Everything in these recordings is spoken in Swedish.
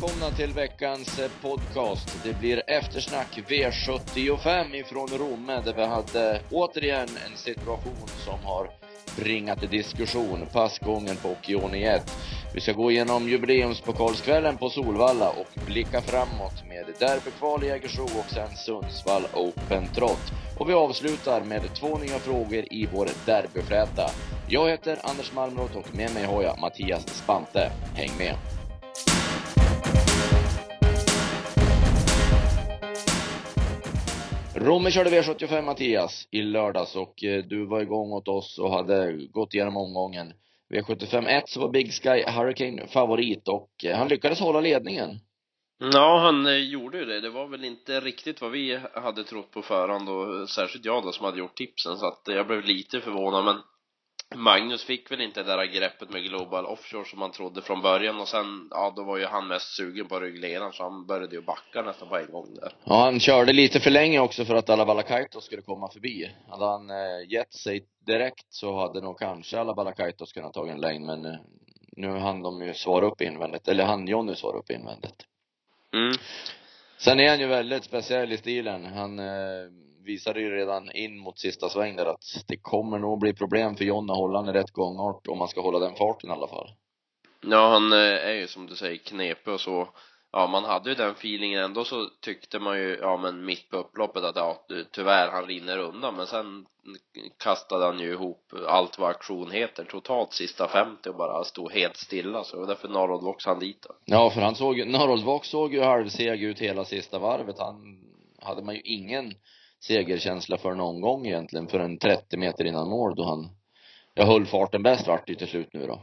välkomna till veckans eh, podcast. Det blir eftersnack V75 ifrån Romme där vi hade återigen en situation som har bringat diskussion. Passgången på Occhioni 1. Vi ska gå igenom jubileumspokalskvällen på Solvalla och blicka framåt med derbykval i Jägersro och sen Sundsvall Open Trot. Och vi avslutar med två nya frågor i vår derbyfläta. Jag heter Anders Malmroth och med mig har jag Mattias Spante. Häng med! Romme körde V75 Mattias i lördags och eh, du var igång åt oss och hade gått igenom omgången. V75 1 så var Big Sky Hurricane favorit och eh, han lyckades hålla ledningen. Ja, han eh, gjorde ju det. Det var väl inte riktigt vad vi hade trott på förhand och särskilt jag då som hade gjort tipsen så att jag blev lite förvånad men Magnus fick väl inte det där greppet med Global Offshore som man trodde från början och sen, ja då var ju han mest sugen på ryggledaren så han började ju backa nästan på en gång där. Ja, han körde lite för länge också för att Alabala Kaitos skulle komma förbi. Hade han eh, gett sig direkt så hade nog kanske Alabala Kaitos kunnat ta en längd men eh, nu hann de ju svara upp invändigt, eller han Jonny svara upp invändigt. Mm. Sen är han ju väldigt speciell i stilen. Han eh, visade ju redan in mot sista sväng där att det kommer nog bli problem för John att hålla han i rätt gångart om man ska hålla den farten i alla fall. Ja, han eh, är ju som du säger knepig och så. Ja, man hade ju den feelingen ändå så tyckte man ju, ja men mitt på upploppet att ja, tyvärr han rinner undan men sen kastade han ju ihop allt vad aktion heter totalt sista 50 och bara stod helt stilla så det var därför Narold Vox han dit då. Ja, för han såg, Narold Vox såg ju halvseg ut hela sista varvet. Han hade man ju ingen segerkänsla för någon gång egentligen förrän 30 meter innan mål då han, jag höll farten bäst vart det till slut nu då.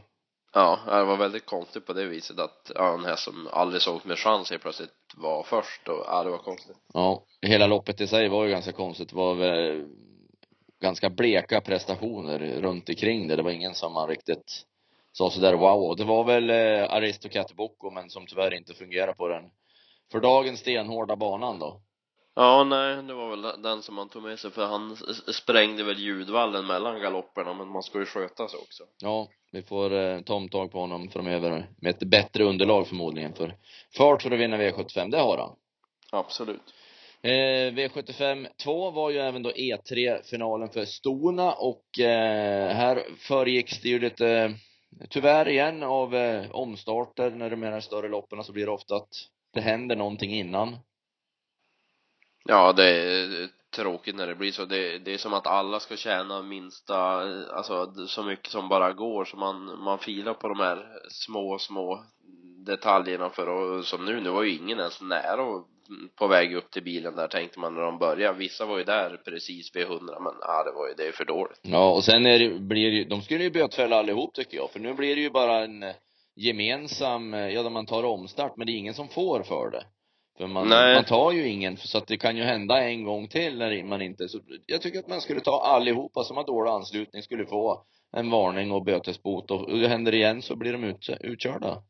Ja, det var väldigt konstigt på det viset att ja, en häst som aldrig såg med chans helt plötsligt var först och ja, det var konstigt. Ja, hela loppet i sig var ju ganska konstigt. Det var väl ganska bleka prestationer runt omkring det. Det var ingen som man riktigt sa sådär wow. Det var väl eh, Aristocat Bocco men som tyvärr inte fungerar på den för dagen stenhårda banan då. Ja, nej, det var väl den som man tog med sig för han sprängde väl ljudvallen mellan galopperna men man ska ju sköta sig också. Ja, vi får eh, ta omtag på honom framöver med ett bättre underlag förmodligen för fart för att vinna V75, det har han. Absolut. Eh, V75 2 var ju även då E3-finalen för Stona och eh, här föregicks det ju lite, tyvärr igen, av eh, omstarter när det är de större loppen så blir det ofta att det händer någonting innan. Ja, det är eh, tråkigt när det blir så. Det, det är som att alla ska tjäna minsta, eh, alltså så mycket som bara går så man, man filar på de här små, små detaljerna för att, som nu, nu var ju ingen ens nära och på väg upp till bilen där tänkte man när de började. Vissa var ju där precis vid hundra men ja, det var ju, det är för dåligt. Ja, och sen är det, blir det, de skulle ju bötfälla allihop tycker jag, för nu blir det ju bara en gemensam, eh, ja där man tar omstart, men det är ingen som får för det. För man, Nej. man tar ju ingen, så att det kan ju hända en gång till när man inte, så jag tycker att man skulle ta allihopa som har dålig anslutning skulle få en varning och bötesbot och, och händer det igen så blir de ut, utkörda.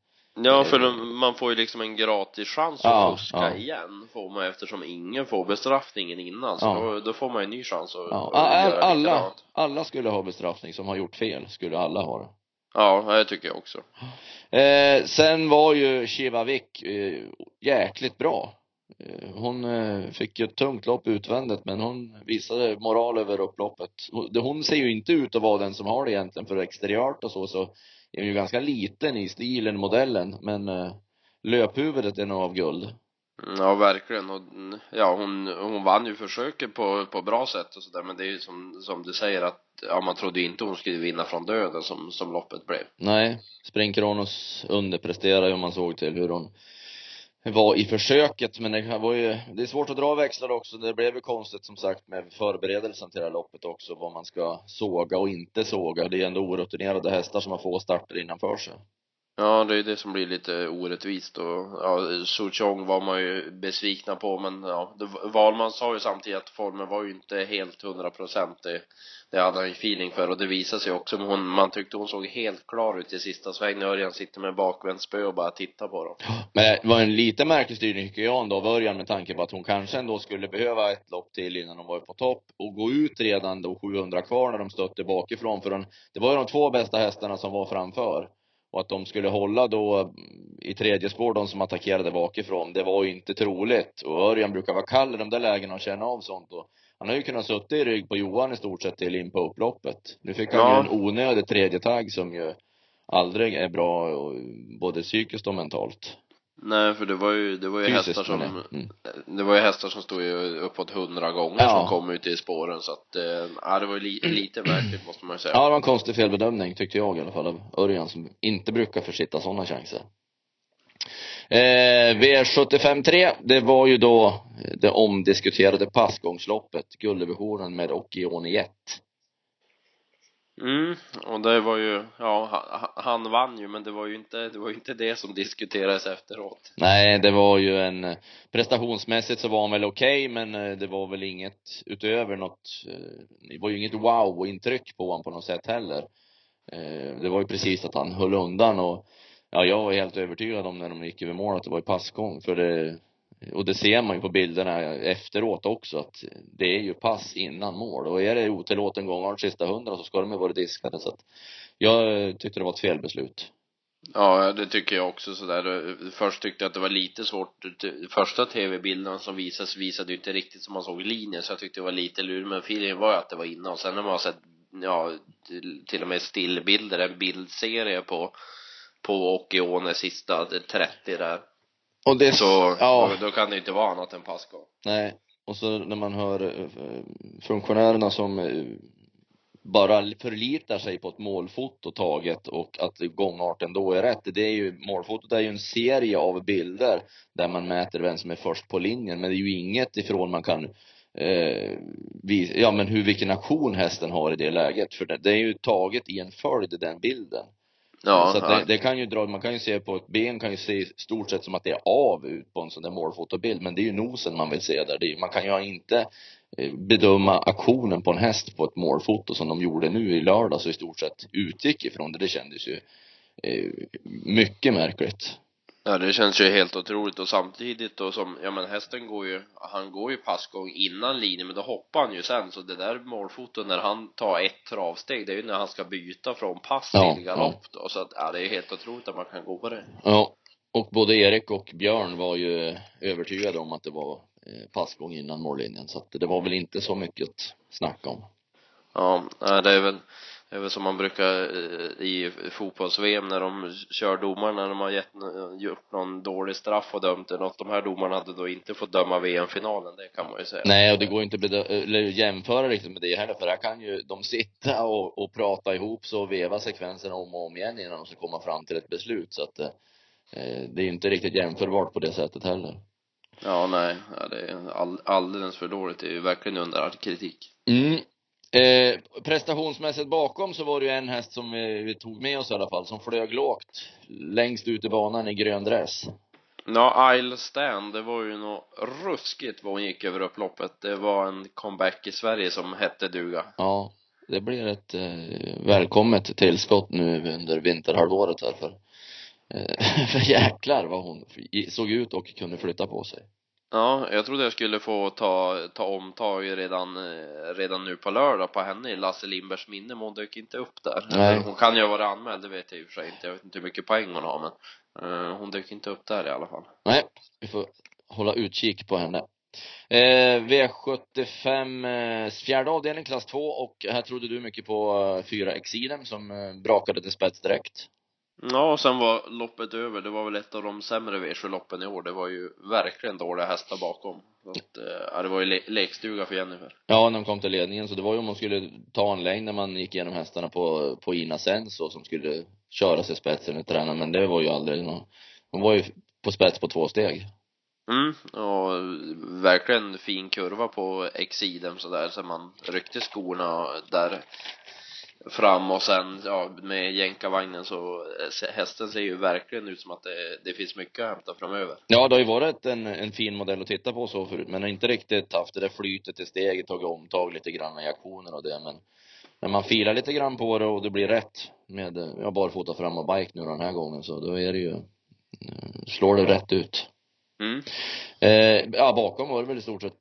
Ja, för de, man får ju liksom en gratis chans att Ja, fuska ja. igen får man eftersom ingen får bestraffningen innan så Ja. då, då får man en ny chans att, Ja, att alla, alla skulle ha bestraffning som har gjort fel, skulle alla ha det. Ja, det tycker jag också. Eh, sen var ju Kivavik eh, jäkligt bra. Eh, hon eh, fick ju ett tungt lopp utvändigt men hon visade moral över upploppet. Hon, hon ser ju inte ut att vara den som har det egentligen för exteriört och så, så är hon ju ganska liten i stilen, modellen, men eh, löphuvudet är nog av guld. Mm, ja, verkligen. Och, mm, ja, hon, hon vann ju försöket på, på bra sätt och sådär, men det är ju som, som du säger att, ja, man trodde ju inte hon skulle vinna från döden som, som loppet blev. Nej, Spring Kronos underpresterade ju om man såg till hur hon var i försöket, men det var ju, det är svårt att dra växlar också. Det blev ju konstigt som sagt med förberedelsen till det här loppet också, vad man ska såga och inte såga. Det är ändå orutinerade hästar som har få starter innanför sig. Ja, det är det som blir lite orättvist och ja, Suchong var man ju besvikna på men ja, Valman sa ju samtidigt att formen var ju inte helt hundraprocentig. det, hade han ju feeling för och det visade sig också men hon, man tyckte hon såg helt klar ut i sista sväng när Örjan sitter med bakvänt spö och bara tittar på dem. Men det var en lite märklig styrning tycker jag ändå av Örjan med tanke på att hon kanske ändå skulle behöva ett lopp till innan hon var på topp och gå ut redan då 700 kvar när de stötte bakifrån för hon, det var ju de två bästa hästarna som var framför. Och att de skulle hålla då i tredje spår, de som attackerade bakifrån, det var ju inte troligt. Och Örjan brukar vara kall i de där lägena och känna av sånt. Och han har ju kunnat suttit i rygg på Johan i stort sett till in på upploppet. Nu fick han Ja. ju en onödig tredje tagg som ju aldrig är bra, både psykiskt och mentalt. Nej, för det var ju, det var ju hästar Fysiskt som, menar jag. mm. det var ju hästar som stod ju uppåt hundra gånger Ja. som kom ut i spåren så att, eh, ja det var ju li, lite märkligt måste man ju säga. Ja, det var en konstig felbedömning tyckte jag i alla fall av Örjan som inte brukar försitta sådana chanser. Eh, V75 3, det var ju då det omdiskuterade passgångsloppet, gulddivisionen med Occhioni Jet. Mm, och det var ju, ja, han, vann ju men det var ju inte, det var ju inte det som diskuterades efteråt. Nej, det var ju en, eh, prestationsmässigt så var han väl okej, men eh, det var väl inget utöver något, eh, det var ju inget wow-intryck på honom på något sätt heller. Det var ju precis att han höll undan och ja, jag var helt övertygad om när de gick över mål att det var i passgång, för det, och det ser man ju på bilderna efteråt också att det är ju pass innan mål och är det otillåten gångart sista hundra så ska de ju vara diskade så att jag tyckte det var ett felbeslut. Ja, det tycker jag också sådär. Först tyckte jag att det var lite svårt. Första tv-bilderna som visades visade ju inte riktigt som man såg linjen så jag tyckte det var lite lurigt. Men feelingen var ju att det var innan och sen när man har sett, ja, till, och med stillbilder, en bildserie på, på Occhione sista 30 där. Och det, Så ja. då, kan det inte vara annat än passgång. Nej. Och så när man hör eh, funktionärerna som eh, bara förlitar sig på ett målfoto taget och att gångarten då är rätt. Det är ju, målfotot är ju en serie av bilder där man mäter vem som är först på linjen. Men det är ju inget ifrån man kan eh, visa, ja men hur, vilken aktion hästen har i det läget. För det, det är ju taget i en följd, den bilden. Ja, så det, det kan ju dra, man kan ju se på ett ben kan ju se i stort sett som att det är av ut på en sån där målfotobild, men det är ju nosen man vill se där. Det man kan ju inte eh, bedöma aktionen på en häst på ett målfoto som de gjorde nu i lördags och i stort sett utgick ifrån det. Det kändes ju eh, mycket märkligt. Ja, det känns ju helt otroligt. Och samtidigt då som, ja men hästen går ju, han går ju passgång innan linjen men då hoppar han ju sen. Så det där målfotot när han tar ett travsteg det är ju när han ska byta från pass Ja, till galopp då. Så att, ja det är helt otroligt att man kan gå på det. Ja, och både Erik och Björn var ju övertygade om att det var eh, passgång innan mållinjen, så att det var väl inte så mycket att snacka om. Ja, det är väl, det är väl som man brukar eh, i fotbolls-VM när de kör domaren när de har gett, gjort någon dålig straff och dömt det något. De här domarna hade då inte fått döma VM-finalen, det kan man ju säga. Nej, och det går inte att eller jämföra riktigt med det heller, för här kan ju de sitta och, och prata ihop sig och veva sekvenserna om och om igen innan de ska komma fram till ett beslut, så att eh, det är ju inte riktigt jämförbart på det sättet heller. Ja, nej, det är all, alldeles för dåligt. Det är ju verkligen under all kritik. Mm. Eh, prestationsmässigt bakom så var det ju en häst som vi, vi tog med oss i alla fall, som flög lågt längst ut i banan i grön dress. Ja, Isle Stand, det var ju något ruskigt vad hon gick över upploppet. Det var en comeback i Sverige som hette duga. Ja, det blir ett eh, välkommet tillskott nu under vinterhalvåret här för eh, för jäklar vad hon såg ut och kunde flytta på sig. Ja, jag trodde jag skulle få ta, ta omtag redan, eh, redan nu på lördag på henne i Lasse Lindbergs minne, men hon dök inte upp där. Nej. Hon kan ju ha varit anmäld, det vet jag i och för sig inte. Jag vet inte hur mycket poäng hon har, men eh, hon dök inte upp där i alla fall. Nej, vi får hålla utkik på henne. Eh, V75, eh, fjärde avdelning, klass 2 och här trodde du mycket på eh, fyra som eh, brakade till spets direkt. Ja, och sen var loppet över. Det var väl ett av de sämre V7-loppen i år. Det var ju verkligen dåliga hästar bakom. Så att, eh, ja, det var ju le lekstuga för Jennifer. Ja, när de kom till ledningen, så det var ju om man skulle ta en längd när man gick igenom hästarna på, på Ina Senso som skulle köra sig spetsen i tränaren, men det var ju aldrig någon, de var ju på spets på två steg. Mm, och verkligen fin kurva på Exidem sådär, så man ryckte skorna där fram och sen, ja, med jänkarvagnen så eh, hästen ser ju verkligen ut som att det, det finns mycket att hämta framöver. Ja, det har ju varit en, en fin modell att titta på så förut, men har inte riktigt haft det där flytet i steget, tagit omtag lite grann i aktionen och det, men när man filar lite grann på det och det blir rätt med, eh, ja, barfota fram och bike nu den här gången, så då är det ju, eh, slår det rätt ut. Mm. Eh, ja, bakom var det väl i stort sett,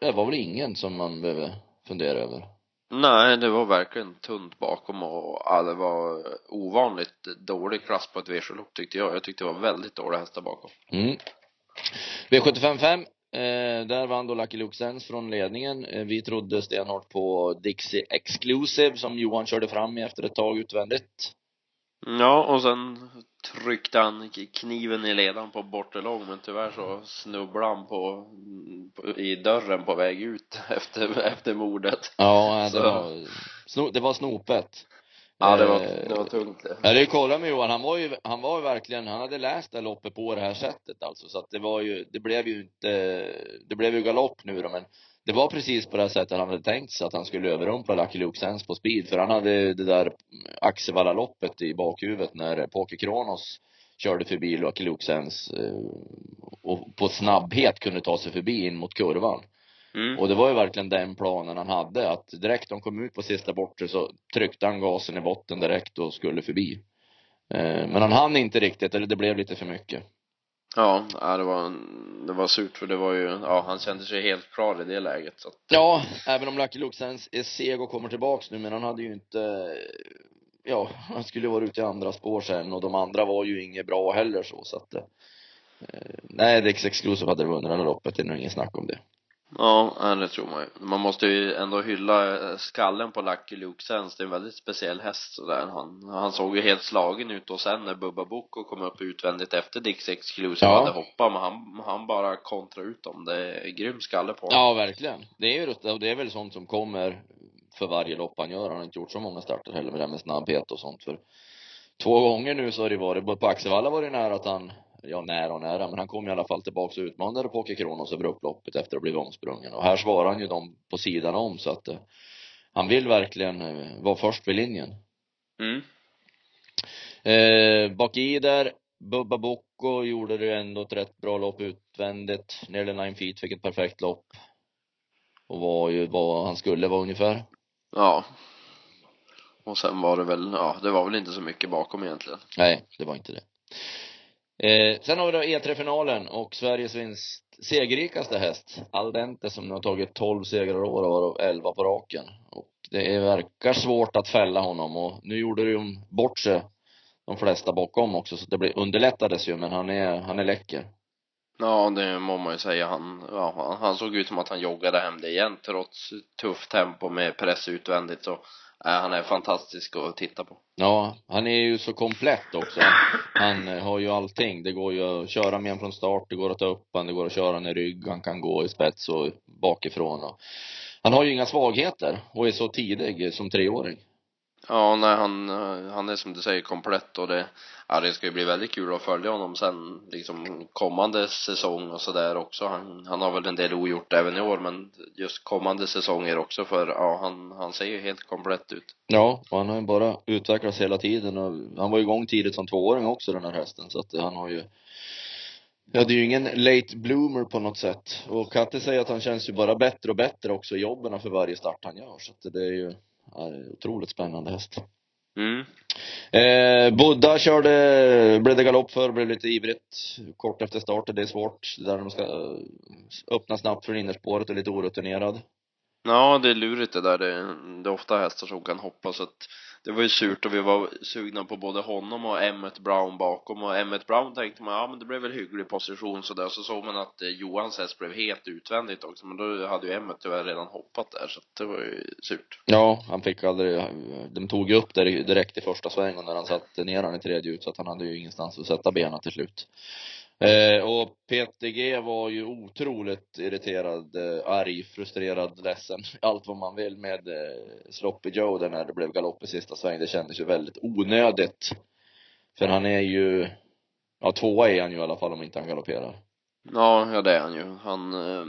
det var väl ingen som man behöver fundera över. Nej, det var verkligen tunt bakom och ja, det var ovanligt dålig klass på ett V7-lopp tyckte jag. Jag tyckte det var väldigt dåliga hästar bakom. Mm. V755, eh, där vann då Lucky Luke Sense från ledningen. Eh, vi trodde stenhårt på Dixie Exclusive som Johan körde fram efter ett tag utvändigt. Ja, och sen tryckte han kniven i ledan på bortre lång men tyvärr så snubblade han på, på, i dörren på väg ut efter, efter mordet. Ja, det Så- var, sno, det var snopet. Ja, det var, Eh, det var tungt det. Ja, det kolla med Johan, han var ju, han var ju verkligen, han hade läst det loppet på det här sättet alltså, så att det var ju, det blev ju inte, det blev ju galopp nu då, men det var precis på det sättet han hade tänkt sig att han skulle överrumpla Lucky Luke Sense på speed, för han hade det där Axevalla-loppet i bakhuvudet när Poker Kronos körde förbi Lucky Luke Sense eh, och på snabbhet kunde ta sig förbi in mot kurvan. Mm. Och det var ju verkligen den planen han hade, att direkt de kom ut på sista bortre så tryckte han gasen i botten direkt och skulle förbi. Eh, Men han hann inte riktigt, eller det blev lite för mycket. Ja, äh, det var, det var surt för det var ju, ja, han kände sig helt klar i det läget så att, Ja, även om Lucky Luke sen är seg och kommer tillbaks nu, men han hade ju inte, ja, han skulle ju vara ute i andra spår sen och de andra var ju inget bra heller så, så att eh, Nej, Dix Exclusive hade vunnit det här loppet, det är nog ingen snack om det. Ja, det tror man ju. Man måste ju ändå hylla eh, skallen på Lucky Luke Sense. Det är en väldigt speciell häst sådär. Han, han såg ju helt slagen ut och sen när Bubba Boko kom upp utvändigt efter Dix Exclusive Ja. hade hoppat, men han, han bara kontra ut dem. Det är grym skalle på honom. Ja, verkligen. Det är ju det, och det är väl sånt som kommer för varje lopp han gör. Han har inte gjort så många starter heller med det här med snabbhet och sånt för två gånger nu så har det varit, på Axevalla var det nära att han, ja nära och nära, men han kom i alla fall tillbaks och utmanade Poker Kronos över upploppet efter att ha blivit omsprungen. Och här svarar han ju dem på sidan om så att eh, han vill verkligen eh, vara först vid linjen. Mm. Eh, bak i där, Bubba Bocco gjorde det ändå ett rätt bra lopp utvändigt. Nearly nine feet fick ett perfekt lopp. Och var ju vad han skulle vara ungefär. Ja. Och sen var det väl, ja, det var väl inte så mycket bakom egentligen. Nej, det var inte det. Eh, sen har vi då E3-finalen och Sveriges vinst, segerrikaste häst, Aldente, som nu har tagit 12 segrar i år och varav 11 på raken. Och det verkar svårt att fälla honom och nu gjorde det ju bort sig de flesta bakom också, så det underlättades ju, men han är, han är läcker. Ja, det må man ju säga. Han, ja, han- han såg ut som att han joggade hem det igen trots tufft tempo med press utvändigt så, Äh, han är fantastisk att titta på. Ja, han är ju så komplett också. Han har ju allting. Det går ju att köra med honom från start, det går att ta upp han, det går att köra honom i rygg, han kan gå i spets och bakifrån och han har ju inga svagheter och är så tidig som treåring. Ja, nej, han, han är som du säger komplett och det, ja, det ska ju bli väldigt kul att följa honom sen liksom kommande säsong och sådär också. Han, han har väl en del ogjort även i år men just kommande säsonger också för ja, han, han ser ju helt komplett ut. Ja, och han har ju bara utvecklats hela tiden och han var igång tidigt som tvååring också den här hästen så att han har ju Ja, det är ju ingen late bloomer på något sätt. Och Katte säger att han känns ju bara bättre och bättre också i jobben för varje start han gör. Så att det är ju, ja, otroligt spännande häst. Mm. Eh, Buddha körde, blev det galopp för, blev lite ivrigt kort efter starten. Det är svårt, det där de ska eh, öppna snabbt för innerspåret och lite orutinerad. Ja, det är lurigt det där. Det, det är ofta hästar som kan hoppa så att det var ju surt och vi var sugna på både honom och Emmet Brown bakom och Emmet Brown tänkte man, ja men det blev väl hygglig position så där. Så såg man att eh, Johans häst blev helt utvändigt också men då hade ju Emmet tyvärr redan hoppat där så det var ju surt. Ja, han fick aldrig, de tog ju upp det direkt i första svängen när han satte ner han i tredje ut så att han hade ju ingenstans att sätta benen till slut. Eh, och PTG var ju otroligt irriterad, eh, arg, frustrerad, ledsen, allt vad man vill med eh, Sloppy Joe där när det blev galopp i sista sväng. Det kändes ju väldigt onödigt. För han är ju, ja tvåa är han ju i alla fall om inte han galopperar. Ja, ja det är han ju. Han, eh,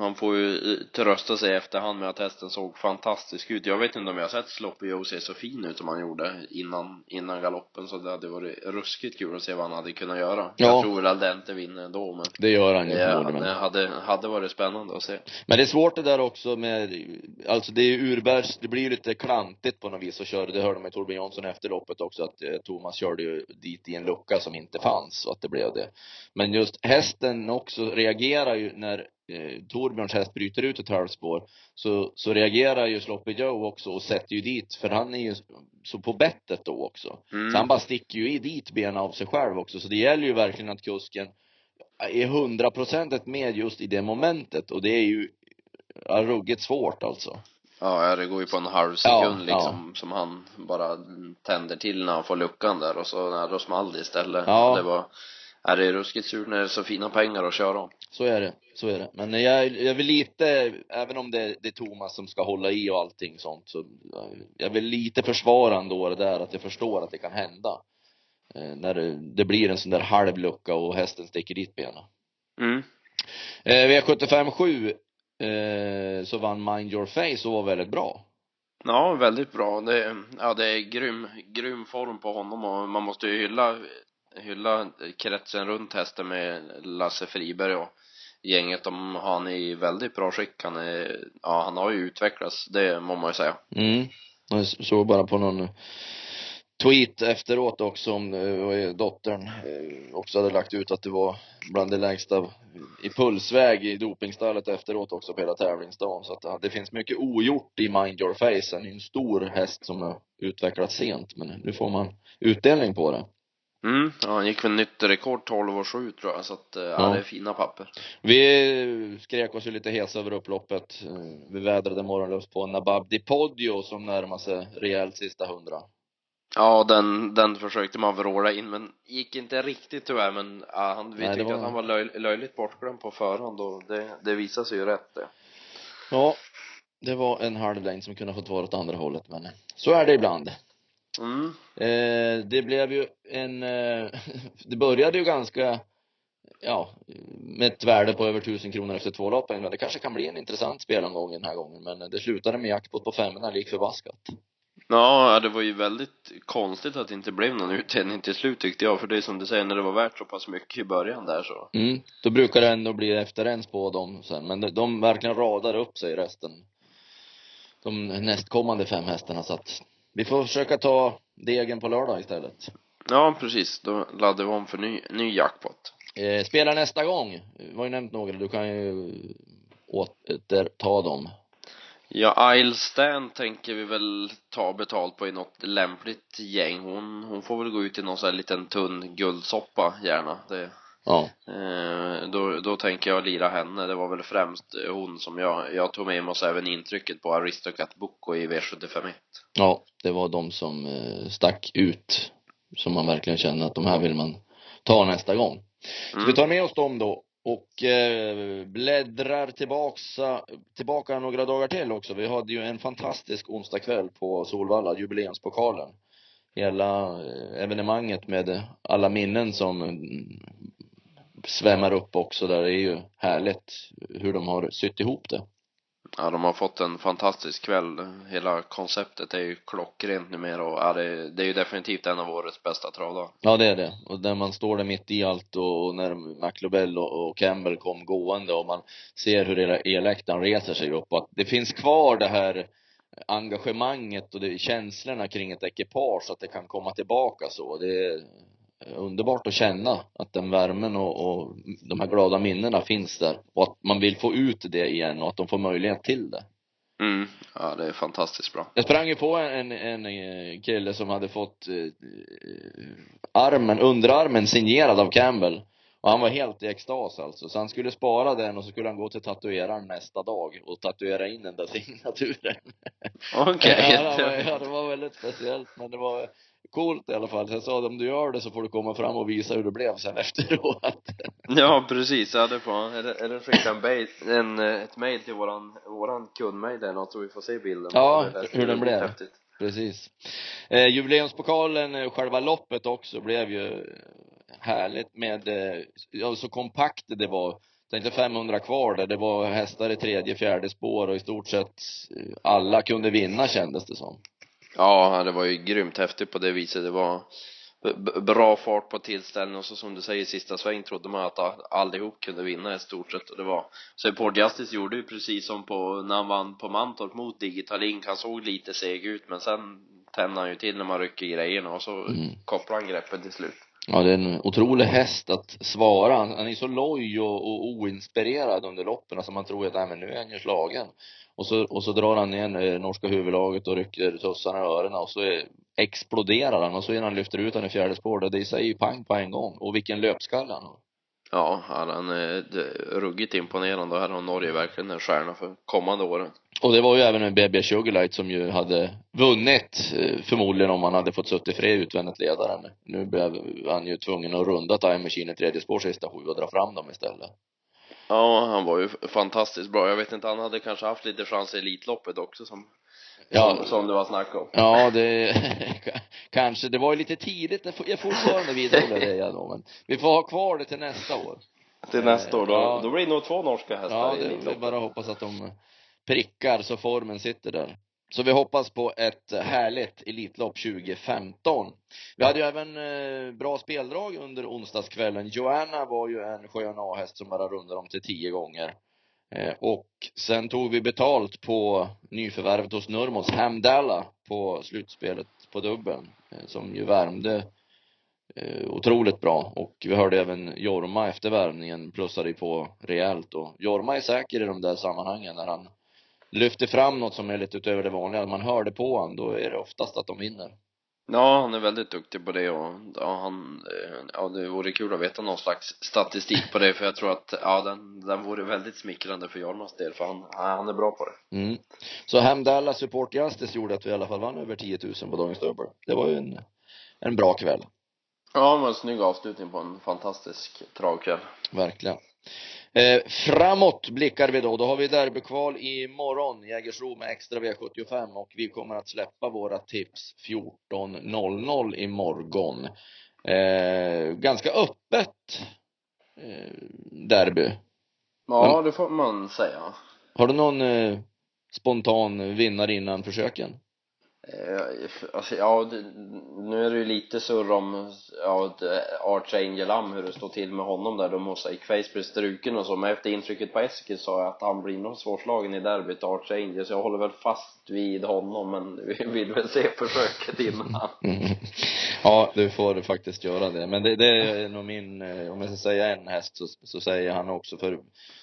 han får ju trösta sig efterhand med att hästen såg fantastisk ut. Jag vet inte om jag har sett Sloppy Joe se så fin ut som han gjorde innan, innan galoppen så det hade varit ruskigt kul att se vad han hade kunnat göra. Ja. Jag tror väl Aldente vinner ändå men Det gör han ju Ja, det hade, hade varit spännande att se. Men det är svårt det där också med, alltså det är ju urbärs, det blir ju lite klantigt på något vis att köra, det hörde man ju Torbjörn Jonsson efter loppet också att eh, Thomas körde ju dit i en lucka som inte fanns och att det blev det. Men just hästen också reagerar ju när eh, Torbjörns häst bryter ut ett halvspår så, så reagerar ju Sloppy Joe också och sätter ju dit, för han är ju så på bettet då också. Mm. Så han bara sticker ju i dit benen av sig själv också. Så det gäller ju verkligen att kusken är hundraprocentigt med just i det momentet och det är ju ja, ruggigt svårt alltså. Ja, det går ju på en halv sekund Ja, liksom som han bara tänder till när han får luckan där och så när då small det istället. Ja. Det var, är det ruskigt surt när det är så fina pengar att köra om. Så är det, så är det. Men jag, jag vill lite, även om det, det är Thomas som ska hålla i och allting sånt, så jag vill lite försvara ändå det där att jag förstår att det kan hända. Eh, när det, det blir en sån där halv lucka och hästen sticker dit benen. Mm. Eh, V75 7 eh, så vann Mind Your Face och var väldigt bra. Ja, väldigt bra. Det, ja, det är grym, grym form på honom och man måste ju hylla, hylla kretsen runt hästen med Lasse Friberg och gänget. De, han är i väldigt bra skick. Han är, ja, han har ju utvecklats, det må man ju säga. Mm. Jag såg bara på någon tweet efteråt också om eh, dottern eh, också hade lagt ut att det var bland det lägsta i pulsväg i dopingstallet efteråt också på hela tävlingsdagen. Så att det finns mycket ogjort i Mind Your Face. Han är en stor häst som har utvecklats sent, men nu får man utdelning på det. Mm, ja, han gick väl nytt rekord 12 och 7 tror jag, så att ja, Ja. det är fina papper. Vi skrek oss ju lite hesa över upploppet. Eh, Vi vädrade morgonluft på Nabab Di Podio som närmar sig rejält sista hundra. Ja, den, den försökte man vråla in, men gick inte riktigt tyvärr, men ja, han, vi Nej, tyckte var- att han var löj, löjligt bortglömd på förhand och det, det visade sig ju rätt det. Ja, det var en halv längd som kunde fått vara åt andra hållet, men så är det ibland. Mm. Eh, det blev ju en, eh, det började ju ganska, ja, med ett värde på över tusen kronor efter två lopp, men det kanske kan bli en intressant spelomgång den här gången, men det slutade med jackpot på femmorna lik förbaskat. Ja, det var ju väldigt konstigt att det inte blev någon utdelning till slut tyckte jag, för det är som du säger, när det var värt så pass mycket i början där så. Mm, då brukar det ändå bli efterens på dem sen, men de, de verkligen radar upp sig resten. De nästkommande fem hästarna, så att vi får försöka ta degen på lördag istället. Ja, precis. Då laddade vi om för ny, ny jackpot. Eh, spela nästa gång. Vi har ju nämnt några, du kan ju återta dem. Ja, Isle Stan tänker vi väl ta betalt på i något lämpligt gäng. Hon, hon får väl gå ut i någon sån här liten tunn guldsoppa gärna. Det, Ja. eh, då, då tänker jag lira henne. Det var väl främst hon som jag, jag tog med mig oss även intrycket på Aristocat Boko i V751. Ja, det var de som eh, stack ut. Som man verkligen känner att de här vill man ta nästa gång. Så Mm. vi tar med oss dem då. Och eh, bläddrar tillbaka, tillbaka några dagar till också. Vi hade ju en fantastisk onsdagkväll på Solvalla, jubileumspokalen. Hela evenemanget med alla minnen som svämmar upp också där. Det är ju härligt hur de har sytt ihop det. Ja, de har fått en fantastisk kväll. Hela konceptet är ju klockrent numera och ja, det, det är ju definitivt en av årets bästa travdagar. Ja, det är det. Och när man står där mitt i allt och, och när McLobell och, och Campbell kom gående och man ser hur hela eläktaren reser sig upp och att det finns kvar det här engagemanget och det, känslorna kring ett ekipage, att det kan komma tillbaka så. Det underbart att känna att den värmen och, och de här glada minnena finns där och att man vill få ut det igen och att de får möjlighet till det. Mm, ja det är fantastiskt bra. Jag sprang ju på en, en, en kille som hade fått eh, armen, underarmen signerad av Campbell. Och han var helt i extas alltså. Så han skulle spara den och så skulle han gå till tatueraren nästa dag och tatuera in den där signaturen. Okej. ja, det var, ja, det var väldigt speciellt men det var coolt i alla fall. Jag sa om du gör det så får du komma fram och visa hur det blev sen efteråt. Ja, precis. Ja, det får han. Eller, eller skicka en, en, ett mail till våran, våran kundmail eller något så vi får se bilden. Ja, hur den blev. häftigt. Precis. Eh, jubileumspokalen, eh, själva loppet också blev ju härligt med, eh, ja, så kompakt det var. Tänkte 500 kvar där, det var hästar i tredje, fjärde spår och i stort sett eh, alla kunde vinna kändes det som. Ja, det var ju grymt häftigt på det viset. Det var bra fart på tillställningen och så som du säger i sista sväng trodde man att allihop kunde vinna i stort sett och det var så Port Justice gjorde ju precis som på när han vann på Mantorp mot Digital Ink. Han såg lite seg ut men sen tände han ju till när man rycker i grejerna och så Mm. kopplade han greppet till slut. Ja, det är en otrolig häst att svara. Han, han är så loj och, och oinspirerad under loppen. Alltså man tror att, nej men nu är han ju slagen. Och så, och så drar han ner eh, norska huvudlaget och rycker tussarna i öronen och så är, exploderar han och så innan han lyfter ut han i fjärde spår, det säger ju pang på en gång. Och vilken löpskalle han har. Ja, han är ruggigt imponerande och här har Norge verkligen en stjärna för kommande åren. Och det var ju även en BB Sugarlight som ju hade vunnit eh, förmodligen om han hade fått suttit fred utvändigt ledaren. Nu blev han ju tvungen att runda Time Machine i tredje spår sista sju och dra fram dem istället. Ja, han var ju fantastiskt bra. Jag vet inte, han hade kanske haft lite chans i Elitloppet också som Ja, som, som det var snack om. Ja, det kanske. Det var ju lite tidigt. Jag fortfarande vidhåller det jag men vi får ha kvar det till nästa år. Till nästa år, då, Ja. då blir det nog två norska hästar Ja, i det är Elitloppet. bara hoppas att de prickar så formen sitter där. Så vi hoppas på ett härligt Elitlopp 2015. Vi hade ju även eh, bra speldrag under onsdagskvällen. Joanna var ju en skön A-häst som bara rundade om till tio gånger. Eh, och sen tog vi betalt på nyförvärvet hos Nurmos, Hamdalla, på slutspelet på dubbeln. Eh, som ju värmde otroligt bra. Och vi hörde även Jorma efter värmningen plussade ju på rejält. Och Jorma är säker i de där sammanhangen när han lyfter fram något som är lite utöver det vanliga. Man hör det på honom, då är det oftast att de vinner. Ja, han är väldigt duktig på det och ja, han, eh, ja det vore kul att veta någon slags statistik på det för jag tror att, ja den, den vore väldigt smickrande för Jormas del för han, han är bra på det. Mm. Så Hamdalla Support Justice gjorde att vi i alla fall vann över 10 000 på dagens dubbel. Det var ju en, en bra kväll. Ja, det var en snygg avslutning på en fantastisk travkväll. Verkligen. Eh, framåt blickar vi då. Då har vi derbykval imorgon, Jägersro med extra V75 och vi kommer att släppa våra tips 14.00 imorgon. Eh, ganska öppet eh, derby. Ja, det får man säga. Har du någon eh, spontan vinnare innan försöken? Eh, alltså, ja, det, nu är det ju lite surr om ja, eh, Archangel Am, hur det står till med honom där. då Mosaic face blir struken och så, men efter intrycket på Eskil sa jag att han blir nog svårslagen i derbyt, Archangel, så jag håller väl fast vid honom, men vi vill väl se försöket innan. Mm. Ja, du får faktiskt göra det. Men det, det är nog min, eh, om jag ska säga en häst så, så säger han också för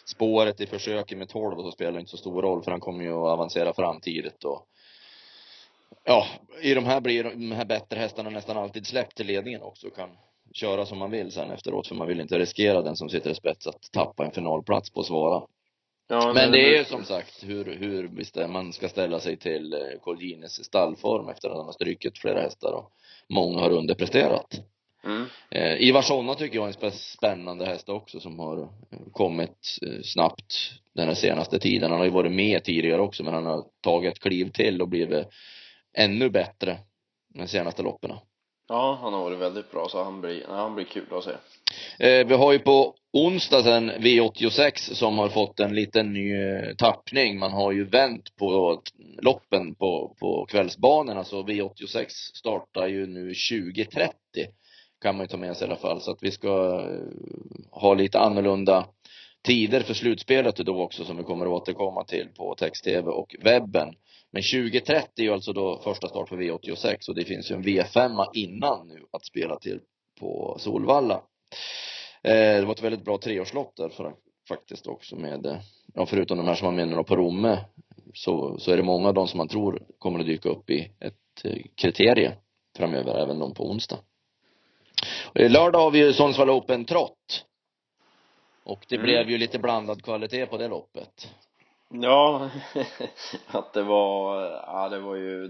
spåret i försöket med 12 så spelar det inte så stor roll för han kommer ju att avancera fram tidigt och ja, i de här blir de här bättre hästarna nästan alltid släppt till ledningen också och kan köra som man vill sen efteråt för man vill inte riskera den som sitter i spets att tappa en finalplats på svara. Ja, Men det är ju som sagt hur, hur man ska ställa sig till eh, Colgjines stallform efter att han har strykit flera hästar och många har underpresterat. Mm. Eh, Ivar Sonna tycker jag är en spännande häst också som har kommit eh, snabbt den här senaste tiden. Han har ju varit med tidigare också men han har tagit ett kliv till och blivit ännu bättre de senaste loppen. Ja, han har varit väldigt bra, så han blir, han blir kul att se. Eh, vi har ju på onsdag sen V86 som har fått en liten ny eh, tappning. Man har ju vänt på loppen på, på kvällsbanorna så V86 startar ju nu 20.30 kan man ju ta med sig i alla fall. Så att vi ska eh, ha lite annorlunda tider för slutspelet då också som vi kommer att återkomma till på text-tv och webben. Men 20.30 är ju alltså då första start för V86 och det finns ju en V5 innan nu att spela till på Solvalla. Eh, det var ett väldigt bra treårslopp där för, faktiskt också med, eh, ja förutom de här som man menar på Romme, så, så är det många av dem som man tror kommer att dyka upp i ett eh, kriterie framöver, även de på onsdag. Eh, Lördag har vi ju Sundsvall Open Trott. Och det Mm. blev ju lite blandad kvalitet på det loppet. Ja, att det var, ja det var ju,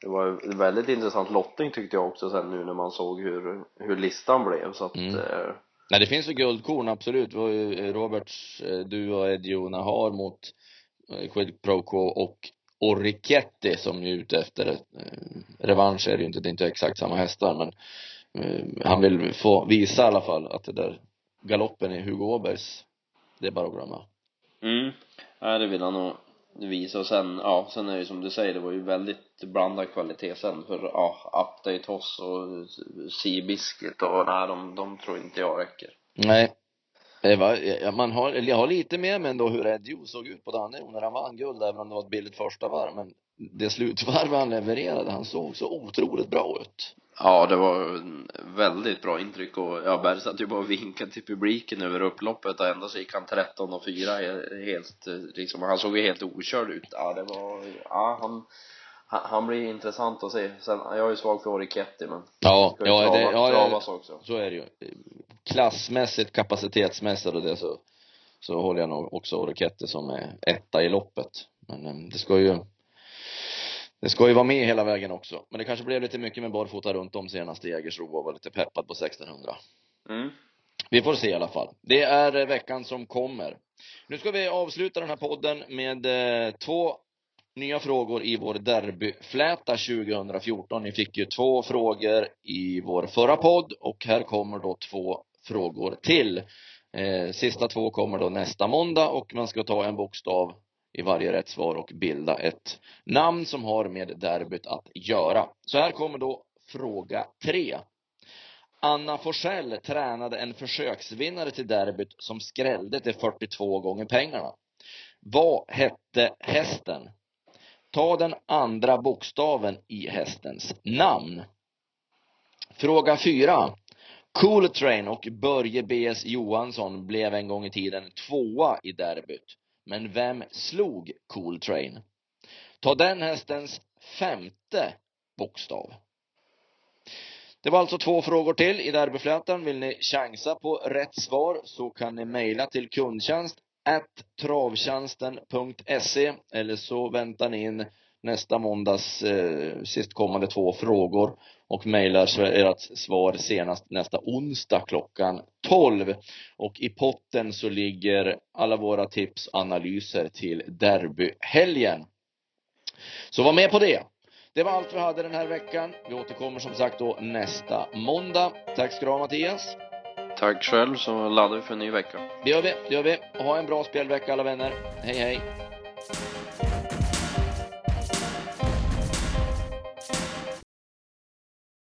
det var ju väldigt intressant lottning tyckte jag också sen nu när man såg hur, hur listan blev så att, Mm. eh, Nej, det finns ju guldkorn, absolut. Det var ju Roberts eh, duo Edio Nahar mot eh, Quid Pro Quo och Oriketti som är ute efter eh, revansch är det ju inte, det är inte exakt samma hästar men han vill få visa i alla fall att det där galoppen i Hugo Åbergs, det är bara att glömma. mm, ja det vill han nog visa och sen, ja, sen är det ju som du säger, det var ju väldigt blandad kvalitet sen för, ja, Update Hoss och Sea Biscuit och nej, de, de tror inte jag räcker. Nej. Det var, ja, man har, eller jag har lite med mig ändå hur Edio såg ut på Danne när han vann guld, även om det var ett billigt första varv. Men det slutvarv han levererade, han såg så otroligt bra ut. Ja, det var väldigt bra intryck och ja, Berg satt ju bara och vinkade till publiken över upploppet och ändå så gick han 13 och 4 helt, liksom, han såg ju helt okörd ut. Ja, det var, ja, han, han blir intressant att se. Sen, jag är ju svag för Oriketti men Ja, ja, trava, det, ja, travas också. så är det ju. Klassmässigt, kapacitetsmässigt och det så, så håller jag nog också Oriketti som är etta i loppet. Men eh, det ska ju det ska ju vara med hela vägen också. Men det kanske blev lite mycket med barfota runt om senast i Jägersro och var lite peppad på 1600. Mm. Vi får se i alla fall. Det är eh, veckan som kommer. Nu ska vi avsluta den här podden med eh, två nya frågor i vår derbyfläta 2014. Ni fick ju två frågor i vår förra podd och här kommer då två frågor till. Eh, sista två kommer då nästa måndag och man ska ta en bokstav i varje rätt svar och bilda ett namn som har med derbyt att göra. Så här kommer då fråga tre. Anna Forsell tränade en försöksvinnare till derbyt som skrällde till 42 gånger pengarna. Vad hette hästen? Ta den andra bokstaven i hästens namn. Fråga 4. Cool Train och Börje B.S. Johansson blev en gång i tiden tvåa i derbyt. Men vem slog Cool Train? Ta den hästens femte bokstav. Det var alltså två frågor till i derbyflätan. Vill ni chansa på rätt svar så kan ni mejla till kundtjänst travtjänsten.se eller så väntar ni in nästa måndags eh, sistkommande två frågor och mejlar ert svar senast nästa onsdag klockan 12. Och i potten så ligger alla våra tips och analyser till derbyhelgen. Så var med på det. Det var allt vi hade den här veckan. Vi återkommer som sagt då nästa måndag. Tack ska du ha Mattias. Tack själv så laddar vi för en ny vecka. Det gör vi, det gör vi. Ha en bra spelvecka alla vänner. Hej hej.